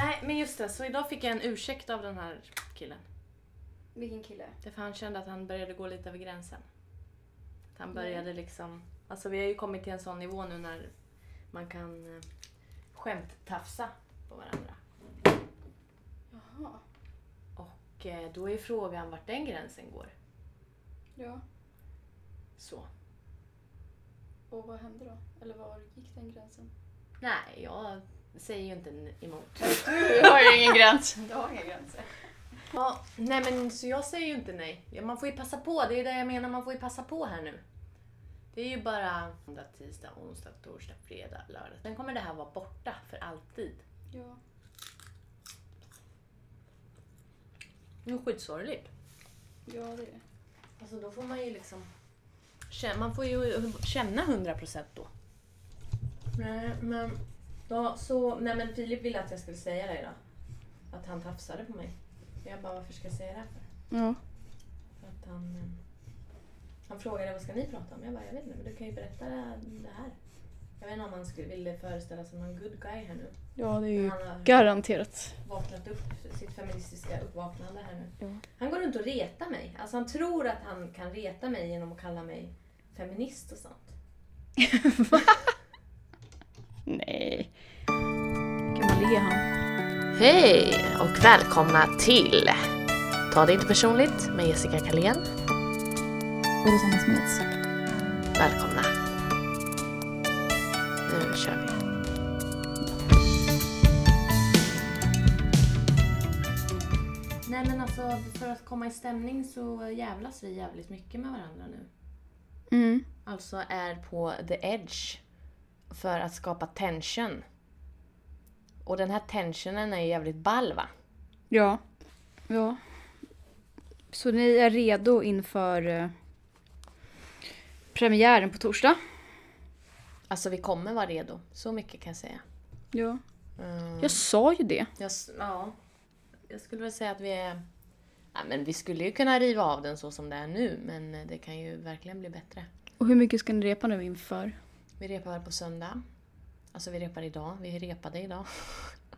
Nej, men just det. Så idag fick jag en ursäkt av den här killen. Vilken kille? Därför han kände att han började gå lite över gränsen. Att han började liksom... Alltså vi har ju kommit till en sån nivå nu när man kan eh, skämt-tafsa på varandra. Jaha. Och eh, då är frågan vart den gränsen går. Ja. Så. Och vad hände då? Eller var gick den gränsen? Nej, jag säger ju inte emot. Du har ju ingen gräns. Du har inga gränser. Ja, nej men så jag säger ju inte nej. Ja, Man får ju passa på, det är det jag menar, man får ju passa på här nu. Det är ju bara måndag, tisdag, onsdag, torsdag, fredag, lördag. Sen kommer det här vara borta för alltid. Ja. Det är skitsorgligt. Ja, det är det. Alltså då får man ju liksom... Känna, man får ju känna 100% då. Nej men... Ja, så, nej men Filip ville att jag skulle säga det idag. Att han tafsade på mig. Jag bara, varför ska jag säga det här för? Ja. För att han, eh, han frågade vad ska ni prata om? Jag bara, jag vet inte, men du kan ju berätta det här. Jag vet inte om han skulle, ville föreställa sig någon good guy här nu. Ja, det är ju han garanterat. vaknat upp, sitt feministiska uppvaknande här nu. Ja. Han går runt och retar mig. Alltså han tror att han kan reta mig genom att kalla mig feminist och sånt. Nej. Han? Hej och välkomna till Ta det inte personligt med Jessica Kalén. Och Rosanna Smeds. Välkomna. Nu kör vi. Nej men alltså för att komma i stämning så jävlas vi jävligt mycket med varandra nu. Mm. Alltså är på the edge för att skapa tension. Och den här tensionen är jävligt ball va? Ja. Ja. Så ni är redo inför eh, premiären på torsdag? Alltså vi kommer vara redo. Så mycket kan jag säga. Ja. Mm. Jag sa ju det. Jag, ja, jag skulle väl säga att vi är... Ja, men vi skulle ju kunna riva av den så som det är nu, men eh, det kan ju verkligen bli bättre. Och hur mycket ska ni repa nu inför? Vi repar på söndag. Alltså vi repar idag. Vi repade idag.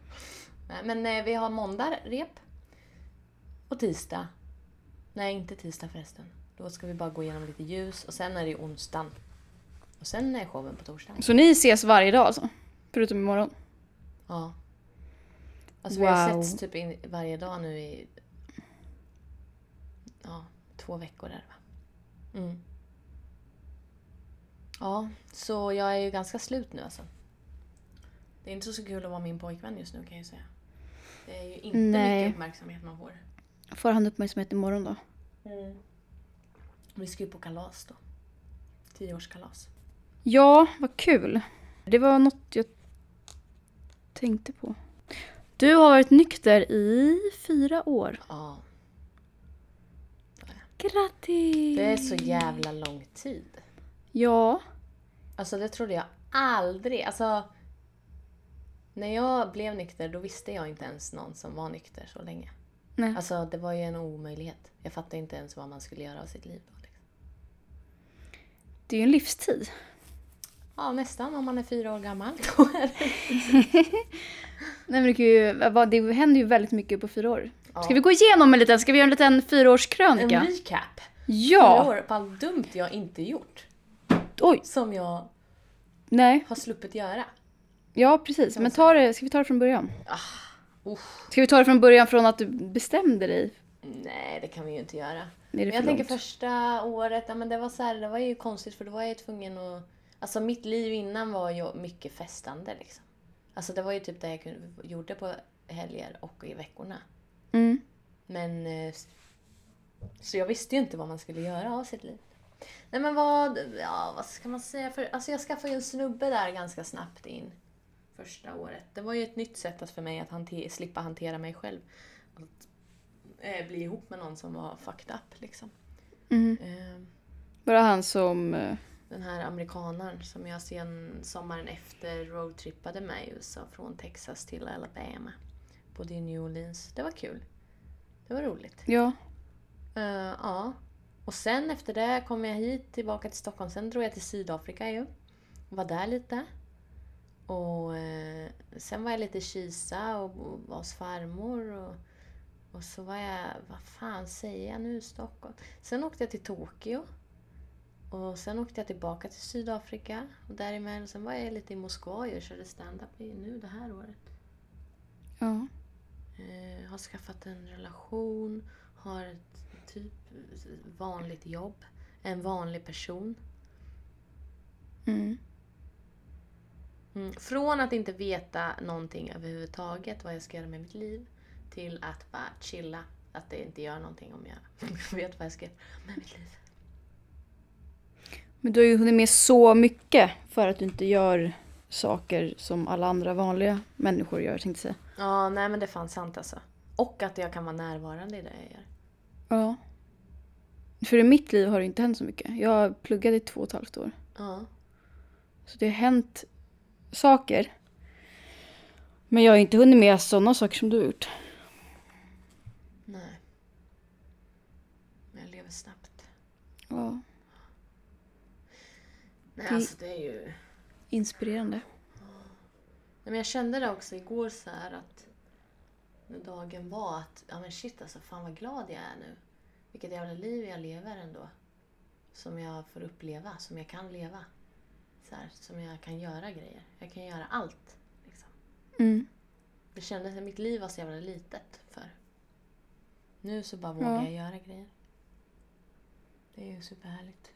Men eh, vi har måndag rep. Och tisdag. Nej, inte tisdag förresten. Då ska vi bara gå igenom lite ljus och sen är det onsdagen. Och sen är showen på torsdagen. Så ni ses varje dag alltså? Förutom imorgon? Ja. Alltså vi har Wow. setts typ in varje dag nu i... Ja, två veckor är det va? Mm. Ja, så jag är ju ganska slut nu alltså. Det är inte så kul att vara min pojkvän just nu kan jag säga. Det är ju inte Nej. mycket uppmärksamhet man får. Får han uppmärksamhet imorgon då? Vi ska ju på kalas då. Tioårskalas. Ja, vad kul. Det var något jag tänkte på. Du har varit nykter i fyra år. Ja, Grattis! det är så jävla lång tid. Ja. Alltså det trodde jag aldrig. Alltså, när jag blev nykter då visste jag inte ens någon som var nykter så länge. Nej. Alltså det var ju en omöjlighet. Jag fattade inte ens vad man skulle göra av sitt liv. Liksom. Det är ju en livstid. Ja, nästan om man är fyra år gammal. Nej, men det, ju, det händer ju väldigt mycket på fyra år. Ja. Ska vi gå igenom en liten, ska vi göra en liten En fyraårskrönika? recap. Ja! Fyra år på allt dumt jag inte gjort. Oj! Som jag Nej. har sluppit göra. Ja, precis. Men ta det, ska vi ta det från början? Uff. Ska vi ta det från början från att du bestämde dig? Nej, det kan vi ju inte göra. Men jag för tänker långt? första året, ja, men det var så här, det var ju konstigt för då var jag ju tvungen att... Alltså mitt liv innan var ju mycket festande liksom. Alltså det var ju typ det jag kunde, gjorde på helger och i veckorna. Mm. Men... eh, Så jag visste ju inte vad man skulle göra av sitt liv. Nej men vad, ja vad ska man säga för, alltså jag skaffade ju en snubbe där ganska snabbt in. Första året. Det var ju ett nytt sätt att för mig att hante, slippa hantera mig själv. Att eh, bli ihop med någon som var fucked up liksom. Mm. Eh, Bara han som... eh, den här amerikanaren som jag sen sommaren efter roadtrippade med i USA från Texas till Alabama. Bodde i New Orleans. Det var kul. Det var roligt. Ja. Eh, ja. Och sen efter det kom jag hit tillbaka till Stockholm. Sen drog jag till Sydafrika ju. Var där lite. Och eh, sen var jag lite i Kisa och, och var hos farmor. Och, och så var jag, vad fan säger jag nu, Stockholm? Sen åkte jag till Tokyo. Och sen åkte jag tillbaka till Sydafrika. Och däremellan, sen var jag lite i Moskva och körde stand-up nu det här året. Ja. Eh, har skaffat en relation, har ett typ vanligt jobb, en vanlig person. Mm. Mm. Från att inte veta någonting överhuvudtaget vad jag ska göra med mitt liv till att bara chilla. Att det inte gör någonting om jag vet vad jag ska göra med mitt liv. Men du har ju hunnit med så mycket för att du inte gör saker som alla andra vanliga människor gör, tänkte jag säga. Ja, nej men det är fan sant alltså. Och att jag kan vara närvarande i det jag gör. Ja. För i mitt liv har det inte hänt så mycket. Jag har pluggat i två och ett halvt år. Ja. Så det har hänt saker. Men jag har inte hunnit med sådana saker som du har gjort. Nej. Men jag lever snabbt. Ja. Nej, Det- alltså det är ju... Inspirerande. Nej, men jag kände det också igår så här att när dagen var att, ja men shit alltså fan vad glad jag är nu. Vilket jävla liv jag lever ändå. Som jag får uppleva, som jag kan leva. Så här, som jag kan göra grejer. Jag kan göra allt. Liksom. Mm. Det kändes att mitt liv var så jävla litet för. Nu så bara vågar Ja. jag göra grejer. Det är ju superhärligt.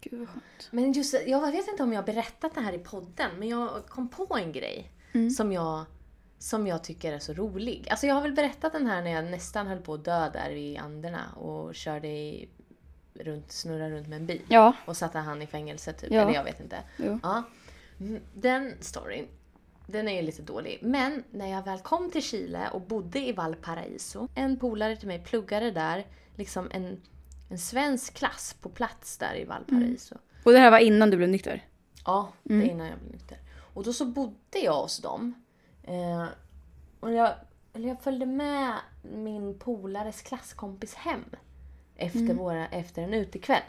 Gud vad skönt. Men just, jag vet inte om jag har berättat det här i podden, men jag kom på en grej Mm. som, jag, som jag tycker är så rolig. Alltså jag har väl berättat den här när jag nästan höll på att dö där i Anderna och körde i, runt, snurra runt med en bil. Ja. Och satte han i fängelse typ, Ja. eller jag vet inte. Jo. Ja. Mm, Den storyn, den är ju lite dålig. Men när jag väl kom till Chile och bodde i Valparaiso, en polare till mig pluggade där, liksom en, en svensk klass på plats där i Valparaiso. Och det här var innan du blev nykter? Ja, det är innan jag blev nykter. Och då så bodde jag hos dem. Eh, och jag, eller jag följde med min polares klasskompis hem. Efter, våra, efter en utekväll.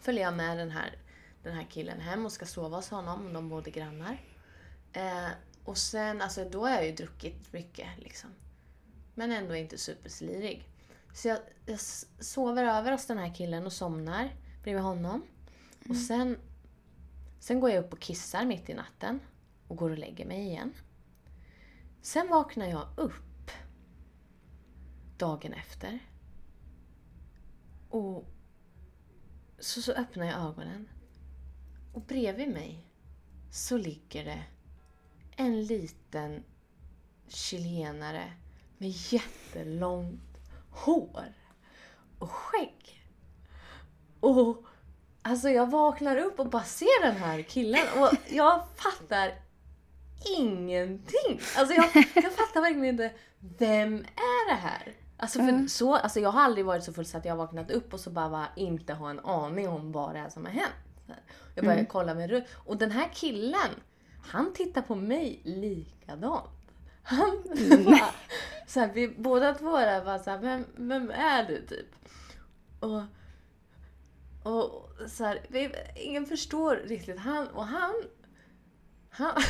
Följer jag med den här, den här killen hem och ska sova hos honom. De bodde grannar. Eh, och sen, alltså då har jag ju druckit mycket liksom. Men ändå inte superslirig. Så jag, jag sover över hos den här killen och somnar bredvid honom. Och sen, sen går jag upp och kissar mitt i natten. Och går och lägger mig igen. Sen vaknar jag upp dagen efter. Och så, så öppnar jag ögonen. Och bredvid mig så ligger det en liten chilenare med jättelångt hår och skägg. Och alltså jag vaknar upp och bara ser den här killen och jag fattar ingenting. Alltså jag, jag fattar verkligen inte, vem är det här? Alltså, för Mm. så, alltså jag har aldrig varit så full så att jag har vaknat upp och så bara, bara inte har en aning om vad det är som har hänt. Jag börjar kolla mig runt. Och den här killen, han tittar på mig likadant. Han bara, så här, vi båda två där bara så här, vem, vem är du typ? Och, och så här, vi, ingen förstår riktigt. Han, och han, han,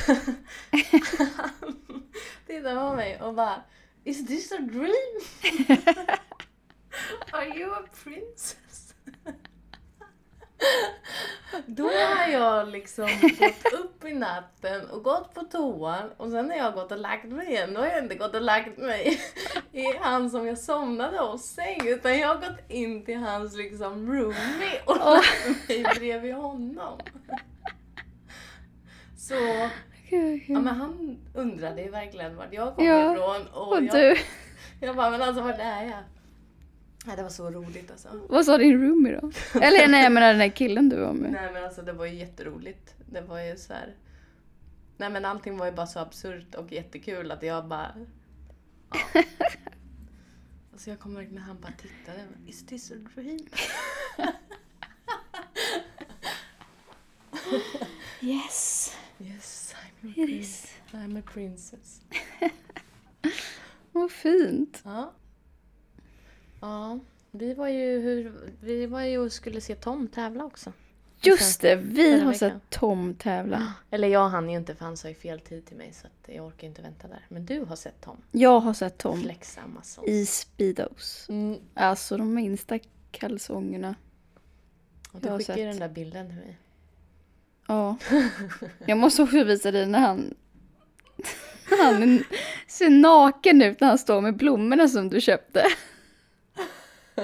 han tittar på mig och bara Is this a dream? Are you a princess? Då har jag liksom gått upp i natten och gått på toan och sen när jag har gått och lagt mig igen, då har jag inte gått och lagt mig i han som jag somnade hos säng utan jag har gått in till hans liksom roomie och lagt mig bredvid honom. Så ja, men han undrade ju verkligen vart jag kom Ja, ifrån och, Och jag, du, jag bara, men alltså vart är jag? Nej, det var så roligt alltså. vad sa din roomie då? Eller nej, jag menar den här killen du var med. Nej men alltså det var ju jätteroligt. Det var ju så här. Nej men allting var ju bara så absurt och jättekul att jag bara... Ja. Alltså jag kommer verkligen när han bara tittade. Is this a dream? Yes, Yes, it is. I'm a princess. Vad fint. Ja. Ja. Vi var ju, hur, vi var ju och skulle se Tom tävla också. Just det, vi har veckan. sett Tom tävla. Eller jag hann ju inte för han sa ju fel tid till mig så jag orkar inte vänta där. Men du har sett Tom Jag har sett Tom flexa muscles. i Speedos. Mm. Alltså de minsta kalsongerna. Och du skickade ju den där bilden till mig. Ja. Jag måste också visa dig när han... Han ser naken ut när han står med blommorna som du köpte. Det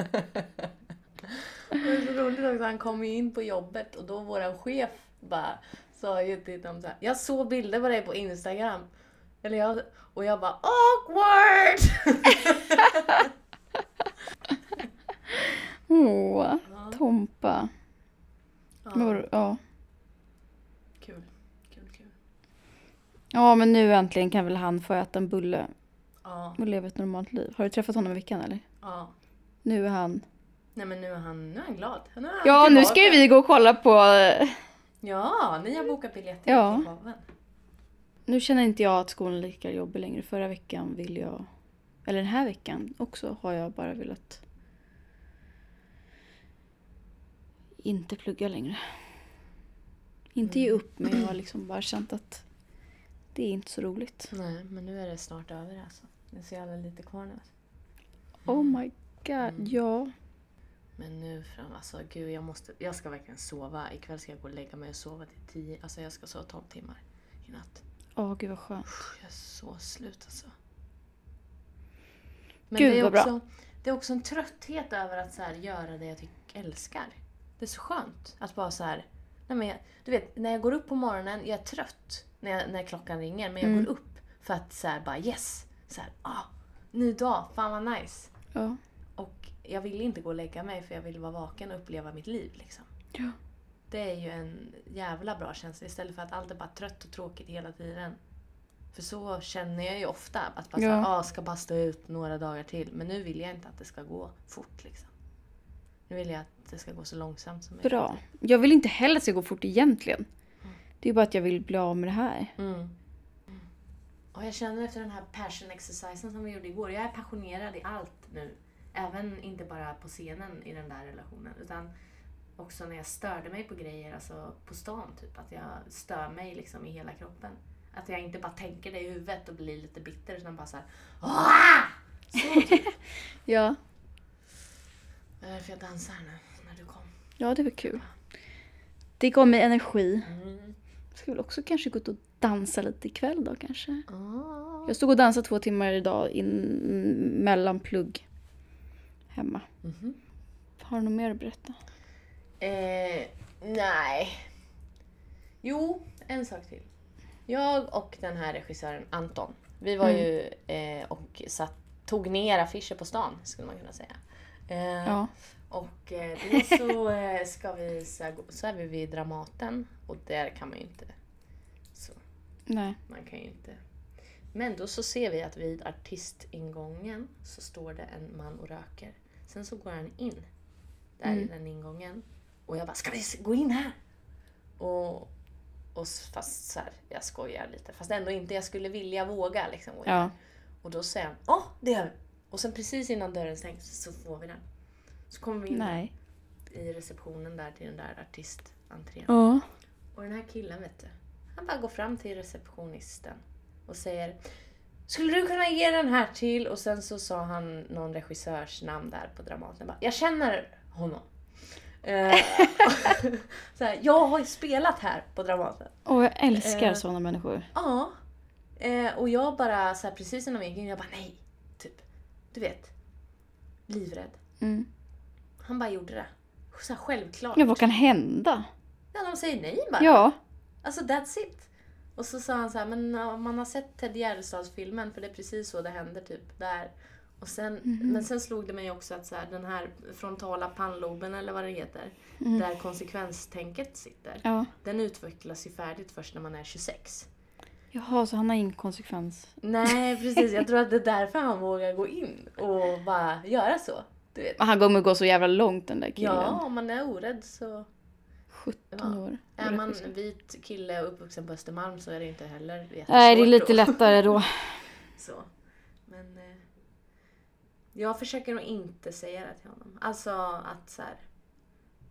är så roligt också, han kom ju in på jobbet och då våran chef bara sa ju till dem så här, jag såg bilder på dig på Instagram. Eller jag, och jag bara awkward! Åh, Ja, Tompa. Ja, vadå- Ja. kul, kul, kul. Ja, men nu äntligen kan väl han få äta en bulle Ja, och leva ett normalt liv. Har du träffat honom i veckan eller? ja. Nu är han... Nej men nu är han, nu är han glad. Nu är han Ja, nu ska ju vi gå och kolla på... Ja, ni har bokat biljetter Ja. till showen. Nu känner inte jag att skolan är lika jobbig längre. Förra veckan vill jag... Eller den här veckan också har jag bara velat... Inte plugga längre. Inte ge upp men jag har liksom bara känt att det är inte så roligt. Nej, men nu är det snart över alltså. Det är så jävla lite kvar nu. Oh my god, Mm. ja. Men nu fram, alltså gud jag måste, jag ska verkligen sova. Ikväll ska jag gå och lägga mig och sova till tio, alltså jag ska sova 12 timmar i natt. Åh gud vad skönt. Jag är så slut alltså. Men Gud, det, är vad bra. också, det är också en trötthet över att så här, göra det jag tycker, älskar. Det är så skönt att bara så här, nej men jag, du vet när jag går upp på morgonen, jag är trött när, jag, när klockan ringer men jag Mm. går upp för att så här, bara yes, så här, ah, ny dag, fan vad nice. Ja. Och jag vill inte gå och lägga mig för jag vill vara vaken och uppleva mitt liv. Liksom. Ja. Det är ju en jävla bra känsla istället för att allt är bara trött och tråkigt hela tiden. För så känner jag ju ofta. Att bara Ja. ja. ah, ska bara stå ut några dagar till. Men nu vill jag inte att det ska gå fort. Liksom. Nu vill jag att det ska gå så långsamt som möjligt. Bra. Jag vill inte heller att det ska gå fort egentligen. Det är bara att jag vill bli av med det här. Mm. Och jag känner efter den här passion exercisen som vi gjorde igår. Jag är passionerad i allt nu. Även inte bara på scenen i den där relationen. Utan också när jag störde mig på grejer, alltså på stan typ. Att jag stör mig liksom i hela kroppen. Att jag inte bara tänker det i huvudet och blir lite bitter utan bara såhär "Åh!" Så typ. Ja. Det är därför jag dansar nu när du kom. Ja, det var kul. Det gav mig energi. Mm. Ska väl också kanske gå ut och dansa lite ikväll då kanske. Ah. Jag stod och dansade två timmar idag in, mellan plugg hemma. Mhm. Har du något mer att berätta? Eh, nej. Jo, en sak till. Jag och den här regissören Anton, vi var Mm. ju eh, och satt, tog ner affischer på stan, skulle man kunna säga. Eh, Ja. Och eh, då så, eh, ska vi, så, här, så är vi vid Dramaten och där kan man ju inte... Så, Nej. man kan ju inte... Men då så ser vi att vid artistingången så står det en man och röker. Sen så går han in där i Mm. den ingången. Och jag bara, ska vi gå in här? Och, och fast så här, jag skojar lite. Fast ändå inte, jag skulle vilja våga liksom. gå in. Ja. Och då säger han, ja det gör vi. Och sen precis innan dörren stängs så får vi den. Så kommer vi in Nej. i receptionen där till den där artistentrén. Ja. Och den här killen vet du, han bara går fram till receptionisten och säger Skulle du kunna ge den här till? Och sen så sa han någon regissörs namn där på Dramaten. Jag, bara, jag känner honom. Eh, så här, jag har ju spelat här på Dramaten. Och jag älskar Eh. sådana människor. Ja. Eh, och jag bara, så här, precis innan vi gick in, jag bara nej. Du vet. Livrädd. Mm. Han bara gjorde det. Så här, självklart. Ja, vad kan hända? Ja, de säger nej bara. Ja. Alltså that's it. Och så sa han så här, men man har sett Ted Gärdestads-filmen för det är precis så det händer typ där. Och sen, Men sen slog det mig också att så här, den här frontala pannloben eller vad det heter, där konsekvenstänket sitter, Ja. den utvecklas ju färdigt först när man är 26. Jaha, så han har ingen konsekvens. Nej precis, jag tror att det är därför han vågar gå in och bara göra så. Du vet. Han kommer gå så jävla långt den där killen. Ja, om man är orädd så... 17 Ja. år. Är man vit kille och uppvuxen på Östermalm så är det inte heller jättesvårt. Nej, det är lite då. lättare då. Så. Men eh, jag försöker nog inte säga det till honom. Alltså att så här,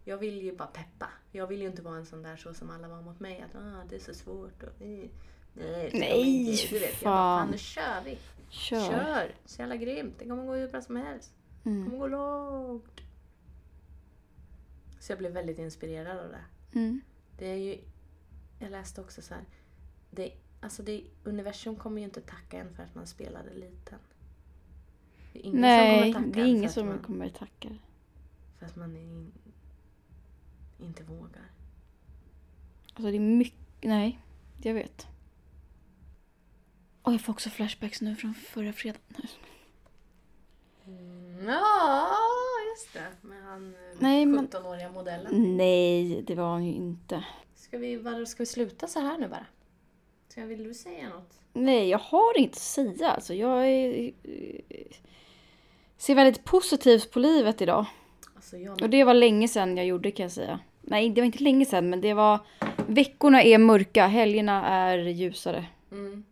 Jag vill ju bara peppa. Jag vill ju inte vara en sån där så som alla var mot mig. Att ah, det är så svårt och nej. Nej, Nej, inte. Du vet, jag bara, fan. fan nu kör vi. Kör. Kör! Så jävla grymt. Det kommer gå hur bra som helst. Det Mm. kommer gå långt. Så jag blev väldigt inspirerad av det. Mm. Det är ju... Jag läste också så här. Det, alltså det, universum kommer ju inte tacka en för att man spelade liten. Det är ingen Nej, som kommer tacka det är en ingen för att som man, kommer tacka. För att man in, inte vågar. Alltså det är mycket, nej, jag vet. Och jag får också flashbacks nu från förra fredagen. Mm, ja, just det. Med han eh, Nej, men- 17-åriga modellen. Nej, det var han ju inte. Ska vi, var, ska vi sluta så här nu bara? Ska, vill du säga något? Nej, jag har inget att säga. Alltså, jag är, eh, ser väldigt positivt på livet idag. Alltså jag, Och det var länge sedan jag gjorde kan jag säga. Nej, det var inte länge sedan, men det var... Veckorna är mörka, helgerna är ljusare. Mm.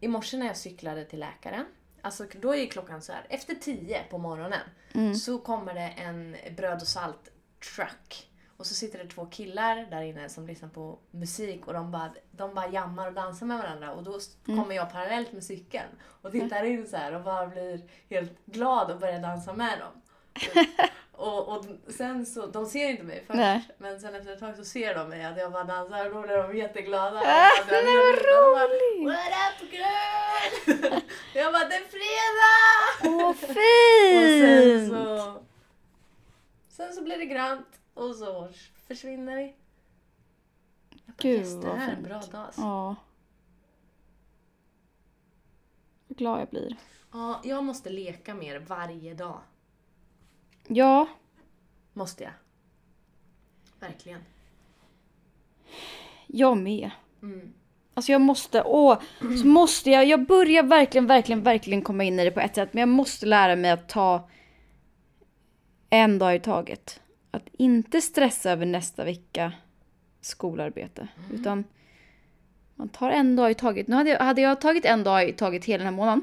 I morse när jag cyklade till läkaren, alltså då är ju klockan så här, efter tio på morgonen Mm. så kommer det en bröd och salt truck. Och så sitter det två killar där inne som lyssnar på musik och de bara, de bara jammar och dansar med varandra och då Mm. kommer jag parallellt med cykeln och tittar in så här och bara blir helt glad och börjar dansa med dem. Och, och sen så, de ser inte mig först, Nej. men sen efter ett tag så ser de mig att jag bara dansar och då blir de jätteglada. Ah, nej, vad roligt! What up girl? jag bara, det är fredag! Åh, Och sen fint! så, sen så blir det grönt och så försvinner vi. Gud, yes, det här är en fint. bra dag. alltså. Ja. Vad glad jag blir. Ja, jag måste leka mer varje dag. Ja, Måste jag. Verkligen. jag med. Mm. Alltså jag måste, åh, så måste jag, jag börjar verkligen, verkligen, verkligen komma in i det på ett sätt. Men jag måste lära mig att ta en dag i taget. Att inte stressa över nästa vecka skolarbete. Utan man tar en dag i taget. Nu hade jag, hade jag tagit en dag i taget hela den här månaden.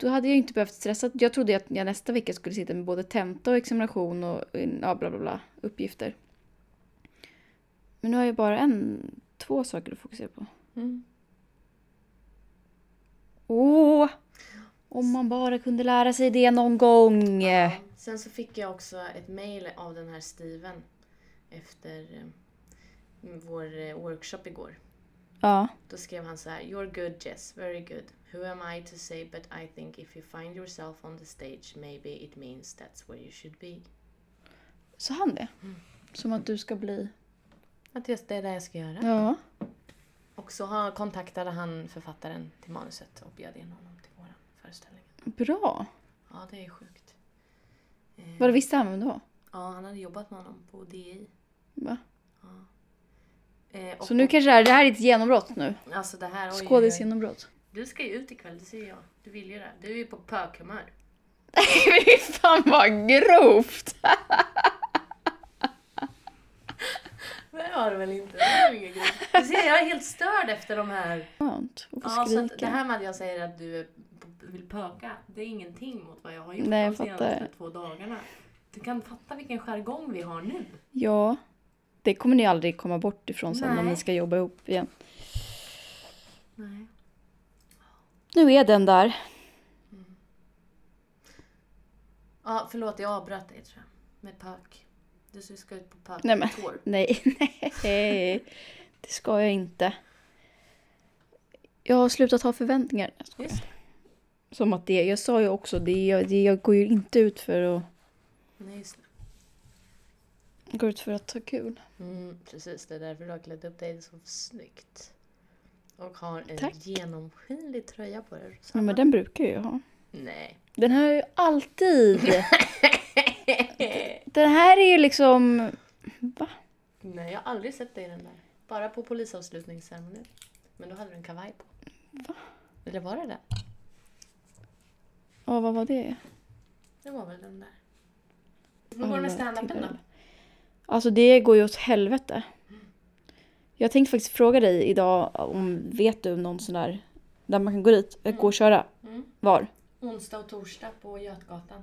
Då hade jag inte behövt stressa. Jag trodde att jag nästa vecka skulle sitta med både tenta och examination och ja, bla bla bla uppgifter. Men nu har jag bara en, två saker att fokusera på. Mm. Åh! Om man bara kunde lära sig det någon gång. Ja. Sen så fick jag också ett mail av den här Steven efter eh, vår eh, workshop igår. Ja. Då skrev han så här. You're good Jess, very good. Who am I to say but I think if you find yourself on the stage maybe it means that's where you should be. Sa han det? Som att du ska bli... Att just det är det jag ska göra. Ja. Och så kontaktade han författaren till manuset och bjöd in honom till våran föreställning. Bra. Ja, det är sjukt. Eh, Vad visste han vem det var? Ja, han hade jobbat med honom på DI. Va? Eh, Så nu kanske det här, det här är ditt genombrott nu? Alltså det här... oj. Skådisgenombrott. Du ska ju ut ikväll, det ser jag. Du vill ju det. Du är ju på pökhumör. Fy fan vad grovt! Det har du väl inte? Det. Du ser, jag är helt störd efter de här... Skönt att få Ja, skrika. det här med att jag säger att du vill pöka, det är ingenting mot vad jag har gjort Nej, jag de senaste fattar. två dagarna. Du kan fatta vilken jargong vi har nu. Ja. Det kommer ni aldrig komma bort ifrån sen om ni ska jobba ihop igen. Nej. Nu är den där. Ja, förlåt, jag avbröt dig tror jag. Med pök. Du ska ut på pök Nej, men-. Nej, nej. Det ska jag inte. Jag har slutat ha förväntningar. Just Som att det, jag sa ju också, det, jag, det, jag går ju inte ut för att, Nej, just det. Jag går ut för att ha kul. Mm, precis, det är därför du har klätt upp dig så snyggt. Och har en Tack. genomskinlig tröja på dig. Ja, men den brukar jag ju ha. Nej. Den här är ju alltid... den här är ju liksom... Va? Nej, jag har aldrig sett dig i den där. Bara på polisavslutningsceremonin. Men då hade du en kavaj på. Va? Eller var det det? Ja, vad var det? Det var väl den där. Hur går det med standupen då? Alltså det går ju åt helvete. Jag tänkte faktiskt fråga dig idag om, vet du någon sån där, där man kan gå dit, äh, gå och köra? Mm. Var? Onsdag och torsdag på Götgatan.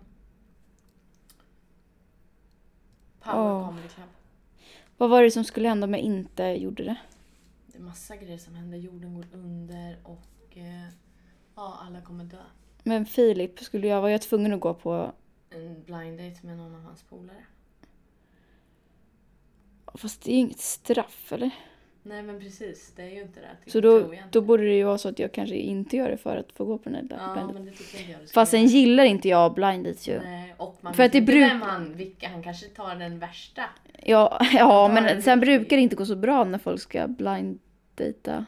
Power Åh. Comedy Club. Vad var det som skulle hända om jag inte gjorde det? Det är massa grejer som händer. Jorden går under och eh, ja, alla kommer dö. Men Filip, skulle jag, var jag tvungen att gå på... En blind date med någon av hans polare. Fast det är inget straff, eller? Nej men precis, det är ju inte det. Så då, då borde det ju vara så att jag kanske inte gör det för att få gå på den här Ja, men det tycker jag Fast sen gillar inte jag blind dates ju. Nej, och man För vet att det inte bruk- vem han, vilka, han kanske tar den värsta. Ja, ja men sen brukar det inte gå så bra när folk ska blind data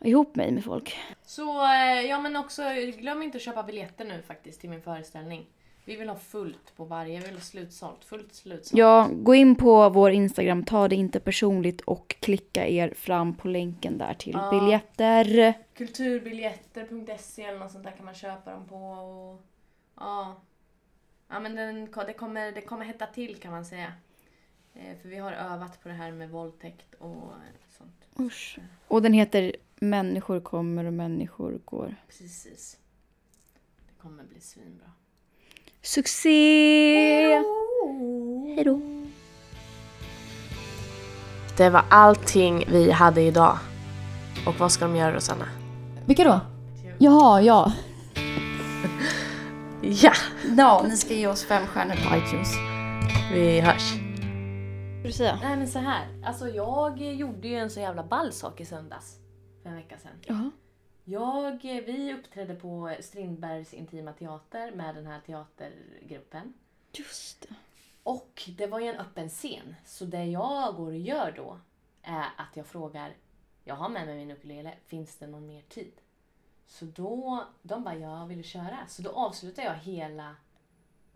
ihop mig med folk. Så eh, ja men också glöm inte att köpa biljetter nu faktiskt till min föreställning. Vi vill ha fullt på varje, vi vill ha slutsålt. Fullt slutsålt. Ja, gå in på vår Instagram, ta det inte personligt och klicka er fram på länken där till Ja. biljetter. Kulturbiljetter.se eller något sånt där kan man köpa dem på. Och, ja. Ja men den, det, kommer, det kommer hetta till kan man säga. Eh, för vi har övat på det här med våldtäkt och sånt. Usch. Och den heter Människor kommer och människor går. Precis. Det kommer bli svinbra. Succé! Hejdå! Det var allting vi hade idag. Och vad ska de göra Rosanna? Vilka då? Jaha, ja. Ja! Ja, ni ska ge oss fem stjärnor på iTunes. Vi hörs. Vad du säga? Nej men så här. Alltså jag gjorde ju en så jävla ball sak i söndags. För en vecka sedan. Jaha. Jag, vi uppträdde på Strindbergs Intima Teater med den här teatergruppen. Just det. Och det var ju en öppen scen. Så det jag går och gör då är att jag frågar, jag har med mig min ukulele, finns det någon mer tid? Så då, de bara, jag vill köra. Så då avslutar jag hela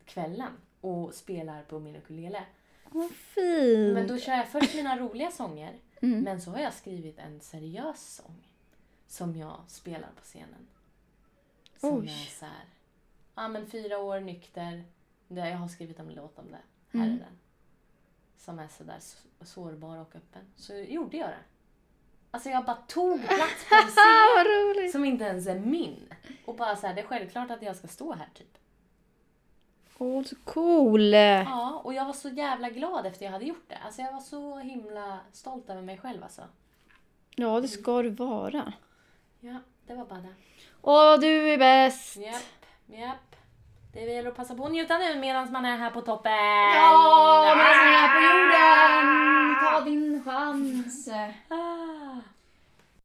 kvällen och spelar på min ukulele. Vad fint. Men då kör jag först mina roliga sånger, Mm. men så har jag skrivit en seriös sång som jag spelar på scenen. Som Oj. är så här, ja men fyra år nykter, det, jag har skrivit en låt om det. Här Mm. är den. Som är sådär sårbar och öppen. Så gjorde jag det. Alltså jag bara tog plats på en scen som inte ens är min. Och bara så här, det är självklart att jag ska stå här typ. Åh, så cool. Ja, och jag var så jävla glad efter jag hade gjort det. Alltså jag var så himla stolt över mig själv alltså. Ja, det ska du vara. Ja, det var bara det. Åh, du är bäst. Japp, japp. Det gäller att passa på att njuta nu medan man är här på toppen. Ja, medan vi är på jorden. Ta din chans. Ah.